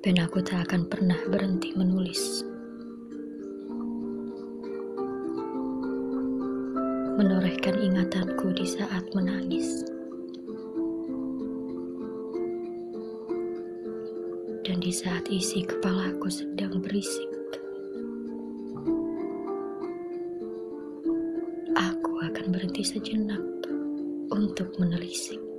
dan aku tak akan pernah berhenti menulis. Menorehkan ingatanku di saat menangis. Dan di saat isi kepalaku sedang berisik. Aku akan berhenti sejenak untuk menelisik.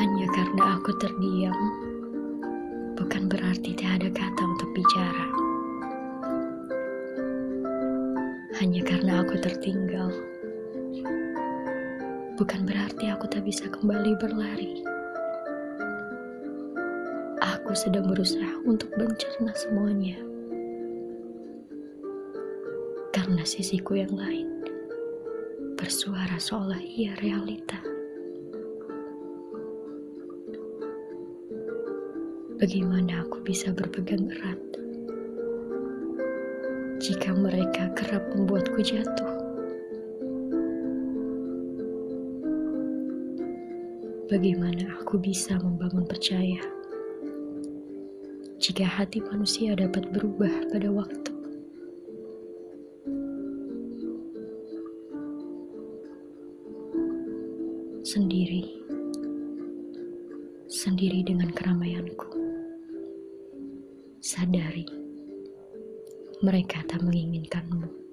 Hanya karena aku terdiam, bukan berarti tak ada kata untuk bicara. Hanya karena aku tertinggal, bukan berarti aku tak bisa kembali berlari. Aku sedang berusaha untuk mencerna semuanya. Karena sisiku yang lain bersuara seolah ia realita. Bagaimana aku bisa berpegang erat jika mereka kerap membuatku jatuh? Bagaimana aku bisa membangun percaya jika hati manusia dapat berubah pada waktu? Sendiri, sendiri dengan keramaianku sadari mereka tak menginginkanmu.